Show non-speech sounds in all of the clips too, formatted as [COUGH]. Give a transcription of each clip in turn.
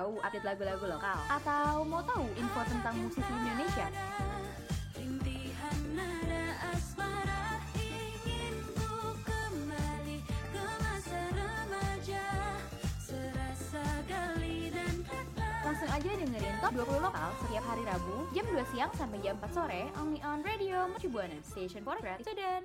Tahu update lagu-lagu lokal? Atau mau tahu info tentang musisi Indonesia? Langsung aja dengerin Top 20 Lokal setiap hari Rabu jam 2 siang sampai jam 4 sore only on Radio Mercu Station for Creative Student.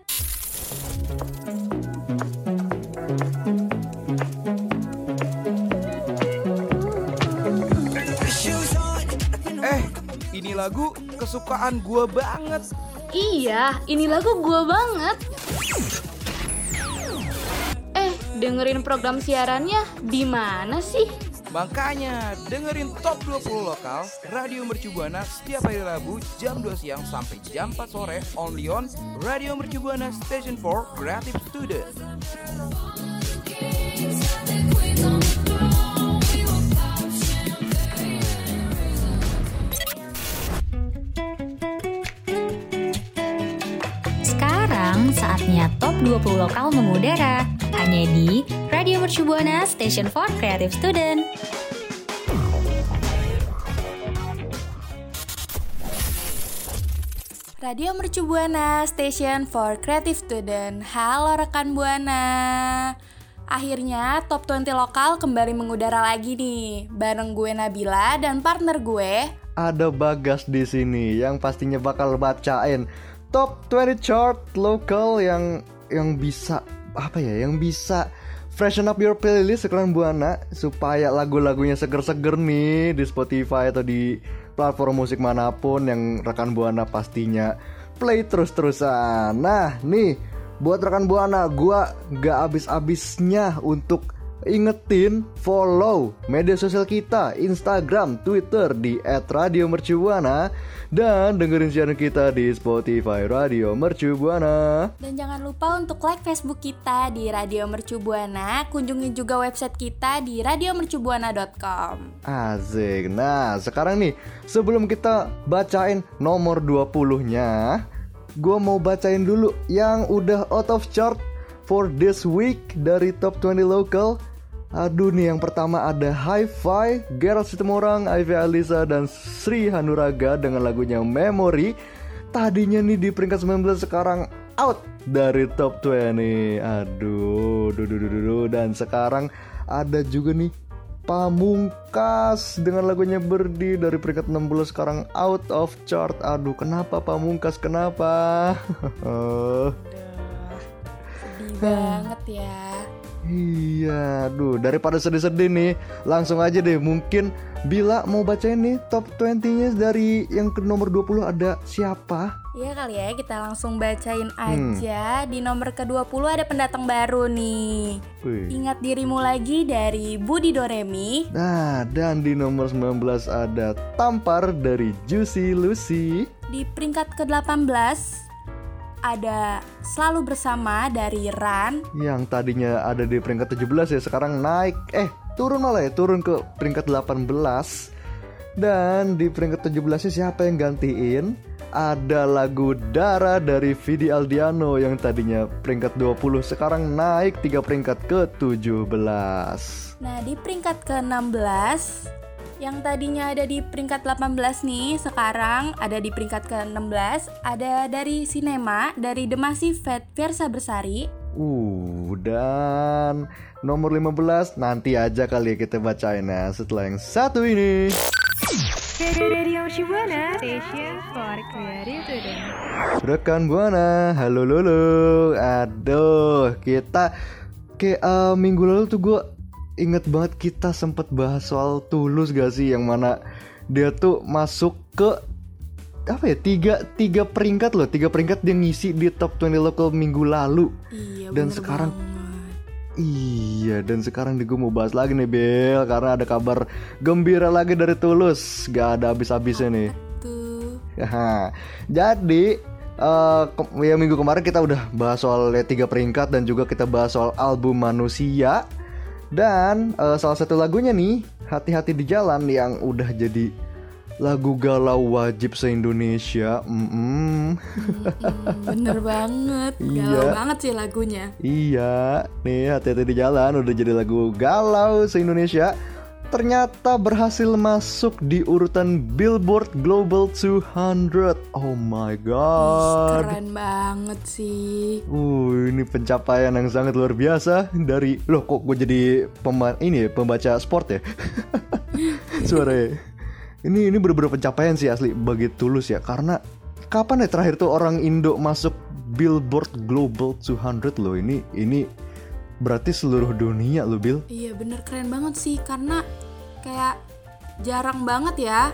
Ini lagu kesukaan gua banget. Iya, ini lagu gue banget. Eh, dengerin program siarannya di mana sih? Makanya dengerin Top 20 Lokal Radio Mercu Buana setiap hari Rabu jam 2 siang sampai jam 4 sore only on Radio Mercu Buana Station for Creative Student. Saatnya Top 20 Lokal mengudara Hanya di Radio Mercu Buana Station for Creative Student Radio Mercu Buana, Station for Creative Student. Halo rekan Buana. Akhirnya Top 20 Lokal kembali mengudara lagi nih. Bareng gue Nabila dan partner gue. ada Bagas di sini yang pastinya bakal bacain top 20 chart lokal yang yang bisa apa ya yang bisa freshen up your playlist sekarang Buana supaya lagu-lagunya seger-seger nih di Spotify atau di platform musik mana pun yang rekan Buana pastinya play terus-terusan. Nah, nih buat rekan Buana, gua gak habis-habisnya untuk ingetin follow media sosial kita Instagram, Twitter di @radiomercubuana dan dengerin siaran kita di Spotify Radio Mercubuana. Dan jangan lupa untuk like Facebook kita di Radio Mercu Buana. Kunjungi juga website kita di radiomercubuana.com. Asik. Nah, sekarang nih sebelum kita bacain nomor 20-nya, gua mau bacain dulu yang udah out of chart for this week dari top 20 local. Aduh nih yang pertama ada Hi-Fi, Gerald Sitemorang, Ivy Alisa dan Sri Hanuraga dengan lagunya Memory. Tadinya nih di peringkat 19 sekarang out dari top 20. Aduh, duh, duh, duh, duh, duh. dan sekarang ada juga nih Pamungkas dengan lagunya Berdi dari peringkat 16 sekarang out of chart. Aduh, kenapa Pamungkas? Kenapa? [LAUGHS] Banget ya. Iya, aduh daripada sedih-sedih nih, langsung aja deh mungkin Bila mau bacain nih top 20-nya dari yang ke nomor 20 ada siapa? Iya kali ya, kita langsung bacain aja. Di nomor ke-20 ada pendatang baru nih. Wih. Ingat dirimu lagi dari Budi Doremi. Nah, dan di nomor 19 ada Tampar dari Juicy Lucy. Di peringkat ke-18 ada Selalu Bersama dari Ran. Yang tadinya ada di peringkat 17 ya sekarang naik. Eh turun malah ya turun ke peringkat 18 dan di peringkat 17 nya siapa yang gantiin? Ada lagu Dara dari Vidi Aldiano yang tadinya peringkat 20 sekarang naik 3 peringkat ke 17 Nah, di peringkat ke-16 yang tadinya ada di peringkat 18 nih, sekarang ada di peringkat ke-16 ada dari Sinema dari The Massive Fat Versa Bersari. Uh, dan nomor 15 nanti aja kali ya kita bacain ya setelah yang satu ini. Rekan Buana, halo lulu. Aduh, kita kayak eh, minggu lalu tuh gue inget banget kita sempet bahas soal tulus gak sih? Yang mana dia tuh masuk ke apa ya tiga tiga peringkat loh. Tiga peringkat dia ngisi di top 20 local minggu lalu. Iya, Dan sekarang- banget. Iya dan sekarang nih gue mau bahas lagi nih Bel. Karena ada kabar gembira lagi dari Tulus Gak ada habis-habisnya nih. Jadi eh, ke- ya minggu kemarin kita udah bahas soal ya, tiga peringkat dan juga kita bahas soal album manusia dan eh, salah satu lagunya nih hati-hati di jalan yang udah jadi lagu galau wajib se Indonesia. Mm-mm. Hmm, bener banget. [LAUGHS] Galau Iya. banget sih lagunya. Iya, nih hati-hati di jalan udah jadi lagu galau se Indonesia. Ternyata berhasil masuk di urutan Billboard Global 200. Oh my god. Keren banget sih. Uh, ini pencapaian yang sangat luar biasa dari loh kok gue jadi pema ini ya, pembaca sport ya. [LAUGHS] Suaranya. Ini ini bener-bener pencapaian sih asli bagi Tulus ya karena kapan ya terakhir tuh orang Indo masuk Billboard Global 200 loh ini ini berarti seluruh dunia loh Bill. Iya bener keren banget sih karena kayak jarang banget ya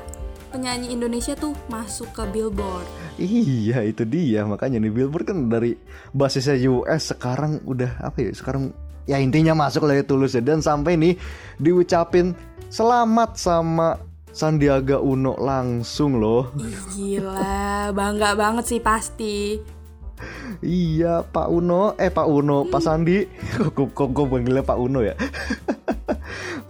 penyanyi Indonesia tuh masuk ke Billboard. Iya itu dia makanya nih Billboard kan dari basisnya US sekarang udah apa ya sekarang ya intinya masuk lagi tulus ya dan sampai nih diucapin selamat sama Sandiaga Uno langsung loh. Ih, gila, bangga banget sih pasti. Iya Pak Uno, eh Pak Uno, Pak Sandi, [LAUGHS] kok kok kok panggilnya Pak Uno ya? [LAUGHS]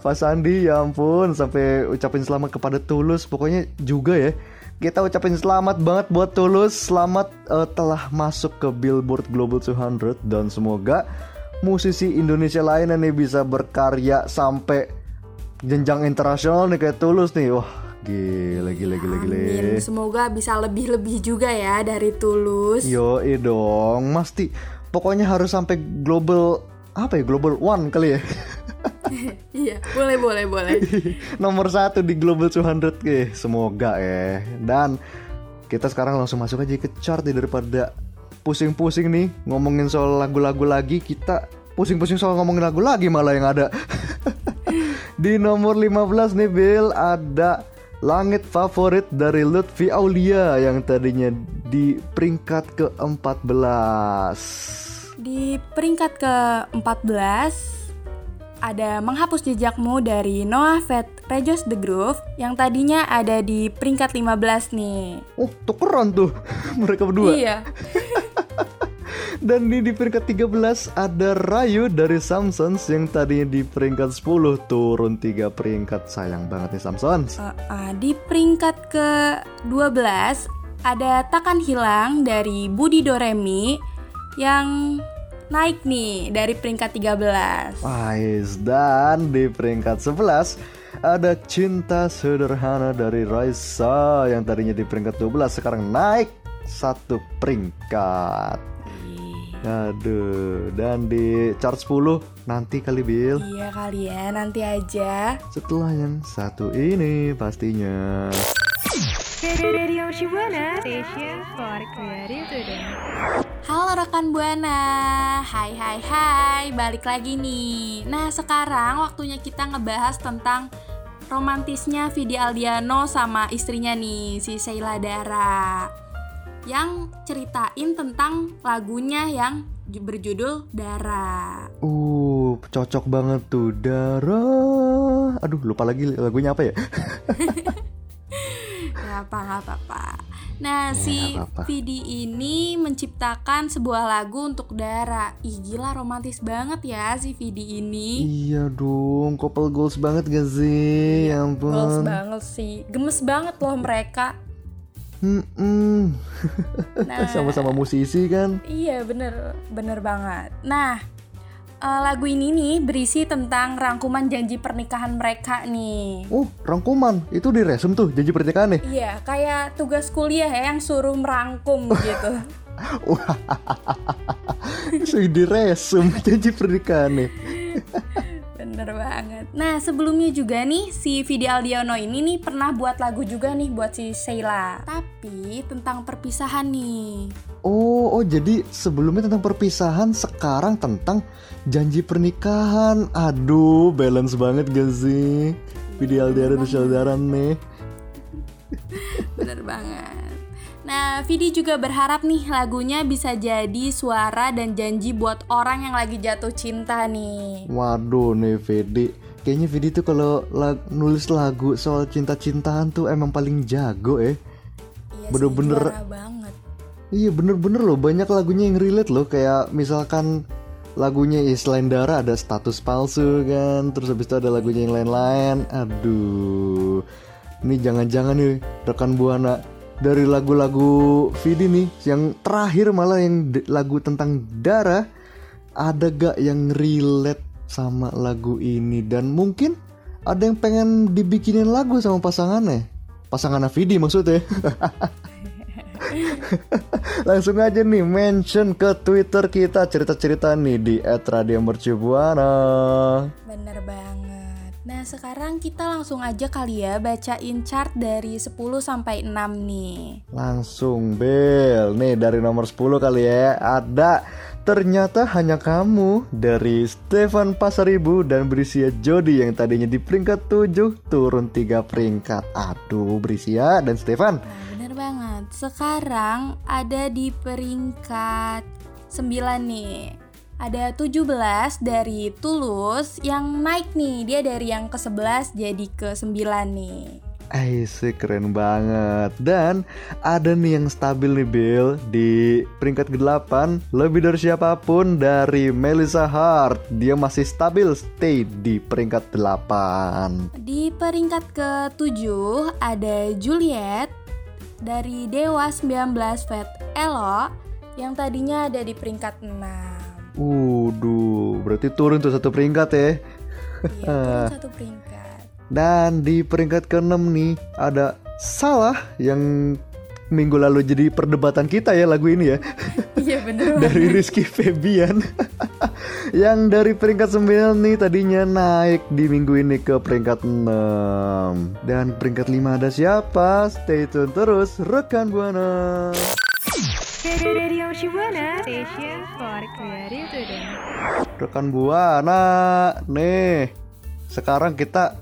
Pak Sandi, ya ampun, sampai ucapin selamat kepada Tulus, pokoknya juga ya. Kita ucapin selamat banget buat Tulus, selamat eh, telah masuk ke Billboard Global 200 dan semoga musisi Indonesia lainnya nih bisa berkarya sampai jenjang internasional nih kayak Tulus nih. Wah, gila gila gila gila. Amin. Semoga bisa lebih-lebih juga ya dari Tulus. Yo, dong, mesti. Pokoknya harus sampai global apa ya global one kali ya [LAUGHS] [LAUGHS] iya, boleh boleh boleh. [LAUGHS] nomor satu di global 200 ke semoga ya dan kita sekarang langsung masuk aja ke chart ya daripada pusing-pusing nih ngomongin soal lagu-lagu lagi. Kita pusing-pusing soal ngomongin lagu lagi malah yang ada. [LAUGHS] Di nomor 15 nih Bill ada Langit Favorit dari Lutfi Aulia yang tadinya di peringkat ke-14 Di peringkat ke-14 ada Menghapus Jejakmu dari Noah Fat Rejos The Groove yang tadinya ada di peringkat 15 nih. Oh, tukeran tuh [LAUGHS] mereka berdua. Iya. [LAUGHS] Dan di, di peringkat 13 ada Rayu dari Samsons yang tadinya di peringkat 10 turun 3 peringkat. Sayang banget nih Samsons. Uh, uh, di peringkat ke-12 ada Takkan Hilang dari Budi Doremi yang naik nih dari peringkat 13. Wais, dan di peringkat 11 ada Cinta Sederhana dari Raisa yang tadinya di peringkat 12 sekarang naik satu peringkat. Aduh, dan di chart 10 nanti kali Bill. Iya kali ya, nanti aja. Setelah yang satu ini pastinya. Radio Shibuana Station for Creative Today. Halo rekan Buana, hai hai hai, balik lagi nih. Nah sekarang waktunya kita ngebahas tentang romantisnya Vidi Aldiano sama istrinya nih, si Sheila Dara Yang ceritain tentang lagunya yang berjudul Dara Uh, cocok banget tuh Dara. Aduh, lupa lagi lagunya apa ya? [LAUGHS] Gak apa gak apa-apa Nah Ya, si nggak apa-apa. Vidi ini menciptakan sebuah lagu untuk Dara Ih gila romantis banget ya si Vidi ini iya dong, couple goals banget gak sih? Ya ampun. Goals banget sih Gemes banget loh mereka Mm-mm. [LAUGHS] Nah Sama-sama musisi kan? Iya bener Bener banget Nah eh, lagu ini nih berisi tentang rangkuman janji pernikahan mereka nih Oh, rangkuman. Itu di resume tuh janji pernikahan nih. Iya kayak tugas kuliah ya yang suruh merangkum [LAUGHS] gitu [LAUGHS] Sudah di resume [LAUGHS] janji pernikahan nih. Bener banget. Nah sebelumnya juga nih si Vidi Aldiano ini nih pernah buat lagu juga nih buat si Sheila. Tapi tentang perpisahan nih. Oh, oh jadi sebelumnya tentang perpisahan, sekarang tentang janji pernikahan. Aduh, balance banget gak sih? Video Aldiara dan Sheldara nih. [LAUGHS] Bener banget. Nah Vidi juga berharap nih lagunya bisa jadi suara dan janji buat orang yang lagi jatuh cinta nih. Waduh nih Vidi Kayaknya Vidi tuh kalau lag- nulis lagu soal cinta-cintaan tuh emang paling jago ya Iya Bener-bener-. Iya bener-bener loh. Banyak lagunya yang relate loh. Kayak misalkan lagunya Islandara ada status palsu kan. Terus habis itu ada lagunya yang lain-lain. Aduh. Ini jangan-jangan nih rekan Buana Dari lagu-lagu Vidi nih Yang terakhir malah yang lagu tentang darah Ada gak yang relate sama lagu ini? Dan mungkin ada yang pengen dibikinin lagu sama pasangannya. Pasangan Vidi maksudnya. [LAUGHS] [LAUGHS] Langsung aja nih mention ke Twitter kita cerita-cerita nih di @radiomercubuana. Bener banget. Nah, sekarang kita langsung aja kali ya bacain chart dari 10 sampai 6 nih. Langsung Bel. Nih dari nomor 10 kali ya. Ada Ternyata hanya kamu dari Stefan Pasaribu dan Brisia Jody yang tadinya di peringkat 7 turun 3 peringkat. Aduh, Brisia dan Stefan. Nah. Sekarang ada di peringkat 9 nih. Ada 17 dari Tulus yang naik nih. Dia dari yang ke-11 jadi ke-9 nih. Asik keren banget Dan ada nih yang stabil nih Bill Di peringkat ke-8 Lebih dari siapa pun dari Melissa Hart Dia masih stabil stay di peringkat 8 Di peringkat ke-7 ada Juliet Dari Dewa 19 Fat Elo Yang tadinya ada di peringkat 6 Waduh, berarti turun tuh satu peringkat ya? Iya, turun [LAUGHS] satu peringkat. Dan di peringkat ke-6 nih ada Salah yang minggu lalu jadi perdebatan kita ya lagu ini ya. [LAUGHS] Iya bener [LAUGHS] Dari Rizky Febian. [LAUGHS] Yang dari peringkat 9 nih tadinya naik di minggu ini ke peringkat 6 Dan peringkat 5 ada siapa? Stay tune terus rekan Buana. Radio Shibuana Station for Creative Student. Rekan Buana Nih. Sekarang kita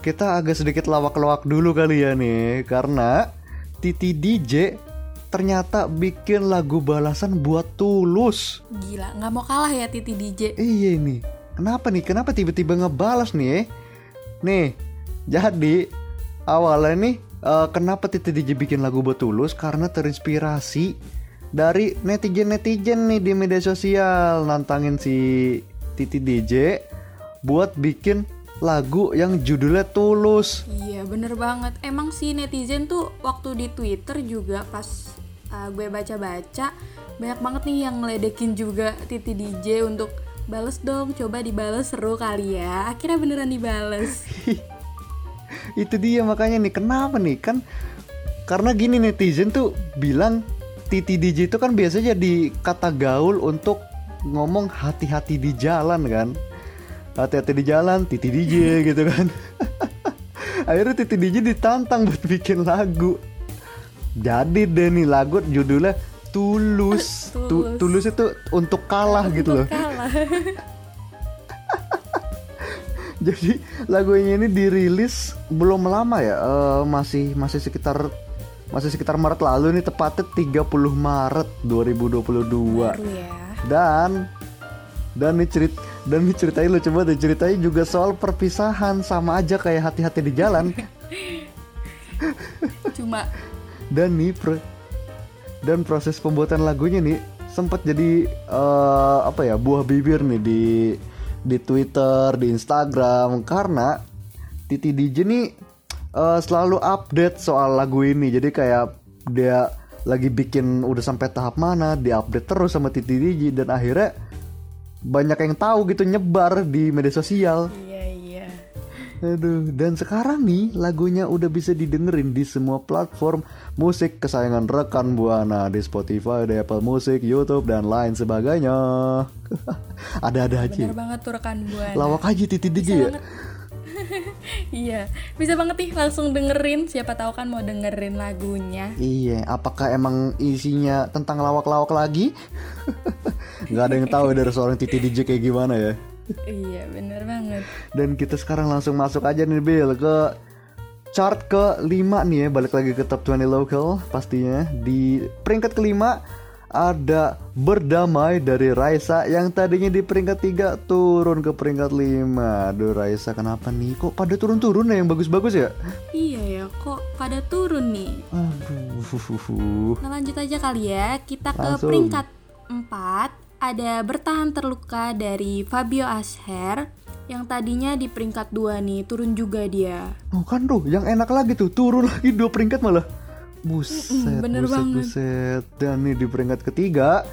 kita agak sedikit lawak-lawak dulu kali ya nih karena Titi DJ ternyata bikin lagu balasan buat Tulus. Gila, nggak mau kalah ya Titi DJ. Iya nih, kenapa nih? Kenapa tiba-tiba ngebalas nih? eh? Nih, jadi awalnya nih eh, kenapa Titi DJ bikin lagu buat Tulus? Karena terinspirasi dari netizen-netizen nih di media sosial nantangin si Titi DJ buat bikin lagu yang judulnya Tulus. Iya bener banget. Emang si netizen tuh waktu di Twitter juga pas uh, gue baca-baca banyak banget nih yang ngeledekin juga Titi DJ untuk bales dong, coba dibales seru kali ya. Akhirnya beneran dibales. [LAUGHS] Itu dia makanya nih kenapa nih kan karena gini netizen tuh bilang Titi DJ itu kan biasanya jadi kata gaul untuk ngomong hati-hati di jalan kan hati-hati di jalan Titi DJ [LAUGHS] gitu kan akhirnya Titi DJ ditantang buat bikin lagu jadi deh nih lagu judulnya Tulus Tu- Tulus. Tulus itu untuk kalah gitu loh Kalah. [LAUGHS] Jadi lagunya ini dirilis belum lama ya, eh, masih masih sekitar masih sekitar Maret lalu nih tepatnya 30 Maret 2022. Baru ya. Dan dan nih cerit dan ceritain lu coba deh ceritain juga soal perpisahan sama aja kayak hati-hati di jalan. [LAUGHS] Cuma dan nih pro- dan proses pembuatan lagunya nih sempat jadi eh, apa ya buah bibir nih di di Twitter, di Instagram karena Titi DJ nih eh, selalu update soal lagu ini. Jadi kayak dia lagi bikin udah sampai tahap mana, diupdate terus sama Titi DJ dan akhirnya banyak yang tahu gitu nyebar di media sosial. iya iya. Aduh, dan sekarang nih lagunya udah bisa didengerin di semua platform musik kesayangan rekan Buana di Spotify, di Apple Music, YouTube dan lain sebagainya. [LAUGHS] Ada-ada aja. Bener banget tuh rekan buana. Lawak aja Titi DJ Bisa ya. banget. [LAUGHS] iya, bisa banget nih langsung dengerin. Siapa tahu kan mau dengerin lagunya. Iya, apakah emang isinya tentang lawak-lawak lagi? [LAUGHS] Gak ada yang tahu [LAUGHS] dari seorang Titi DJ kayak gimana ya. iya, bener banget. Dan kita sekarang langsung masuk aja nih Bill ke chart ke 5 nih ya Balik lagi ke top 20 local pastinya Di peringkat kelima ada Berdamai dari Raisa Yang tadinya di peringkat 3 turun ke peringkat 5 Aduh Raisa kenapa nih? Kok pada turun-turun ya? Yang bagus-bagus ya? Iya ya, kok pada turun nih. Aduh. Nah lanjut aja kali ya, kita ke Langsung. peringkat 4 Ada bertahan terluka dari Fabio Asher Yang tadinya di peringkat 2 nih, turun juga dia. Oh kan tuh yang enak lagi tuh. Turun lagi dua peringkat malah Buset bener buset banget. buset Dan nih di peringkat ketiga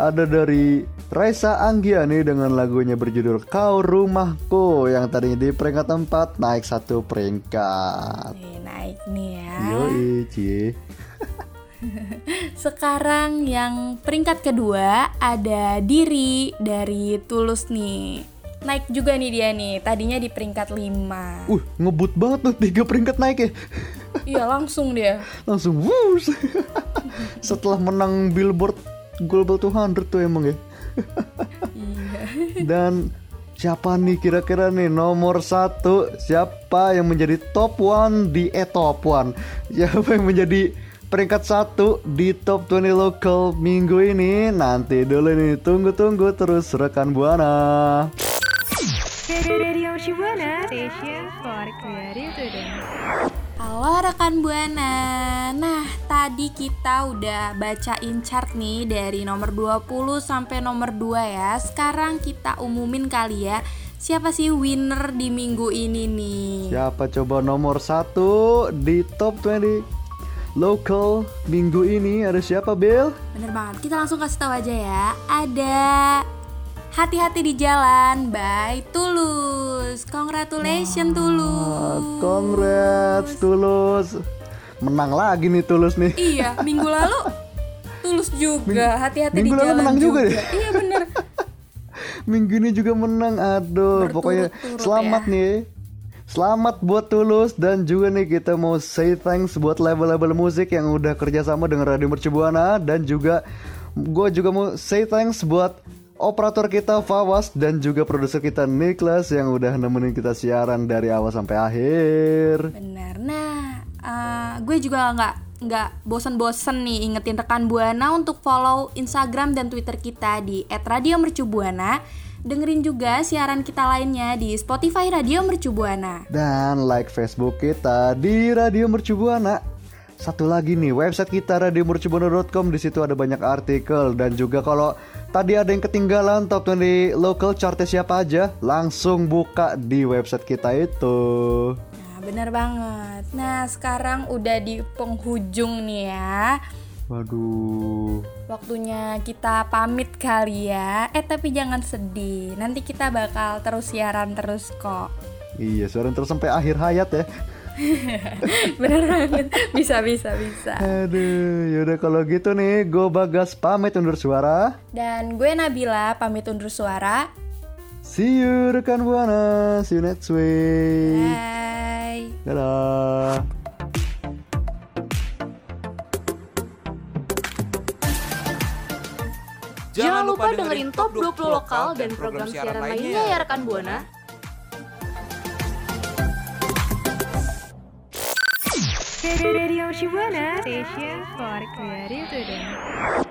ada dari Raisa Anggiani dengan lagunya berjudul Kau Rumahku yang tadinya di peringkat 4 naik satu peringkat. Nih, naik nih ya. Yoi, cie. [LAUGHS] Sekarang yang peringkat kedua ada Diri dari Tulus nih. Naik juga nih dia nih. Tadinya di peringkat 5. Uh, ngebut banget tuh tiga peringkat naik ya. Iya, langsung dia. Langsung wush. Setelah menang Billboard Global 200 tuh emang ya. Iya. Dan siapa nih kira-kira nih nomor satu siapa yang menjadi top one di eh top one siapa yang menjadi peringkat satu di top 20 local minggu ini nanti dulu nih tunggu-tunggu terus rekan buana Radio Shibuana Station for Creative. Halo rekan Buana. Nah, tadi kita udah bacain chart nih dari nomor 20 sampai nomor 2 ya. Sekarang kita umumin kali ya. Siapa sih winner di minggu ini nih? siapa coba nomor satu di top 20 local minggu ini ada siapa Bill Bener banget. Kita langsung kasih tahu aja ya. Ada Hati-hati di jalan by Tulus. Congratulations Ah, Tulus. congrats Tulus menang lagi nih Tulus nih Iya, minggu lalu Tulus juga. Hati-hati di minggu lalu jalan menang juga deh. Iya bener. [LAUGHS] Minggu ini juga menang Aduh pokoknya Berturut-turut selamat ya. nih Selamat buat Tulus dan juga nih kita mau say thanks buat label-label musik yang udah kerjasama dengan Radio Mercu Buana dan juga gue juga mau say thanks buat operator kita Fawas dan juga produser kita Niklas yang udah nemenin kita siaran dari awal sampai akhir. Benar. Nah, eh, gue juga nggak nggak bosen-bosen nih ingetin rekan buana untuk follow Instagram dan Twitter kita di @radiomercubuana. Dengerin juga siaran kita lainnya di Spotify Radio Mercubuana. Dan like Facebook kita di Radio Mercu Buana. Satu lagi nih website kita radiomercubuana.com di situ ada banyak artikel dan juga kalau tadi ada yang ketinggalan top 20 local chartnya siapa aja langsung buka di website kita itu. Nah, benar banget. Nah, sekarang udah di penghujung nih ya. Waduh. Waktunya kita pamit kali ya. Eh, tapi jangan sedih. Nanti kita bakal terus siaran terus kok. Iya, suara terus sampai akhir hayat ya. [LAUGHS] Bener banget. Bisa, bisa, bisa. Aduh, yaudah kalau gitu nih, gue Bagas pamit undur suara. Dan gue Nabila pamit undur suara. See you rekan buana, see you next week. Bye. Dadah. Jangan lupa dengerin Top 20 Lokal dan program siaran lainnya ya rekan Buana. Radio Shibuana Station for Creative.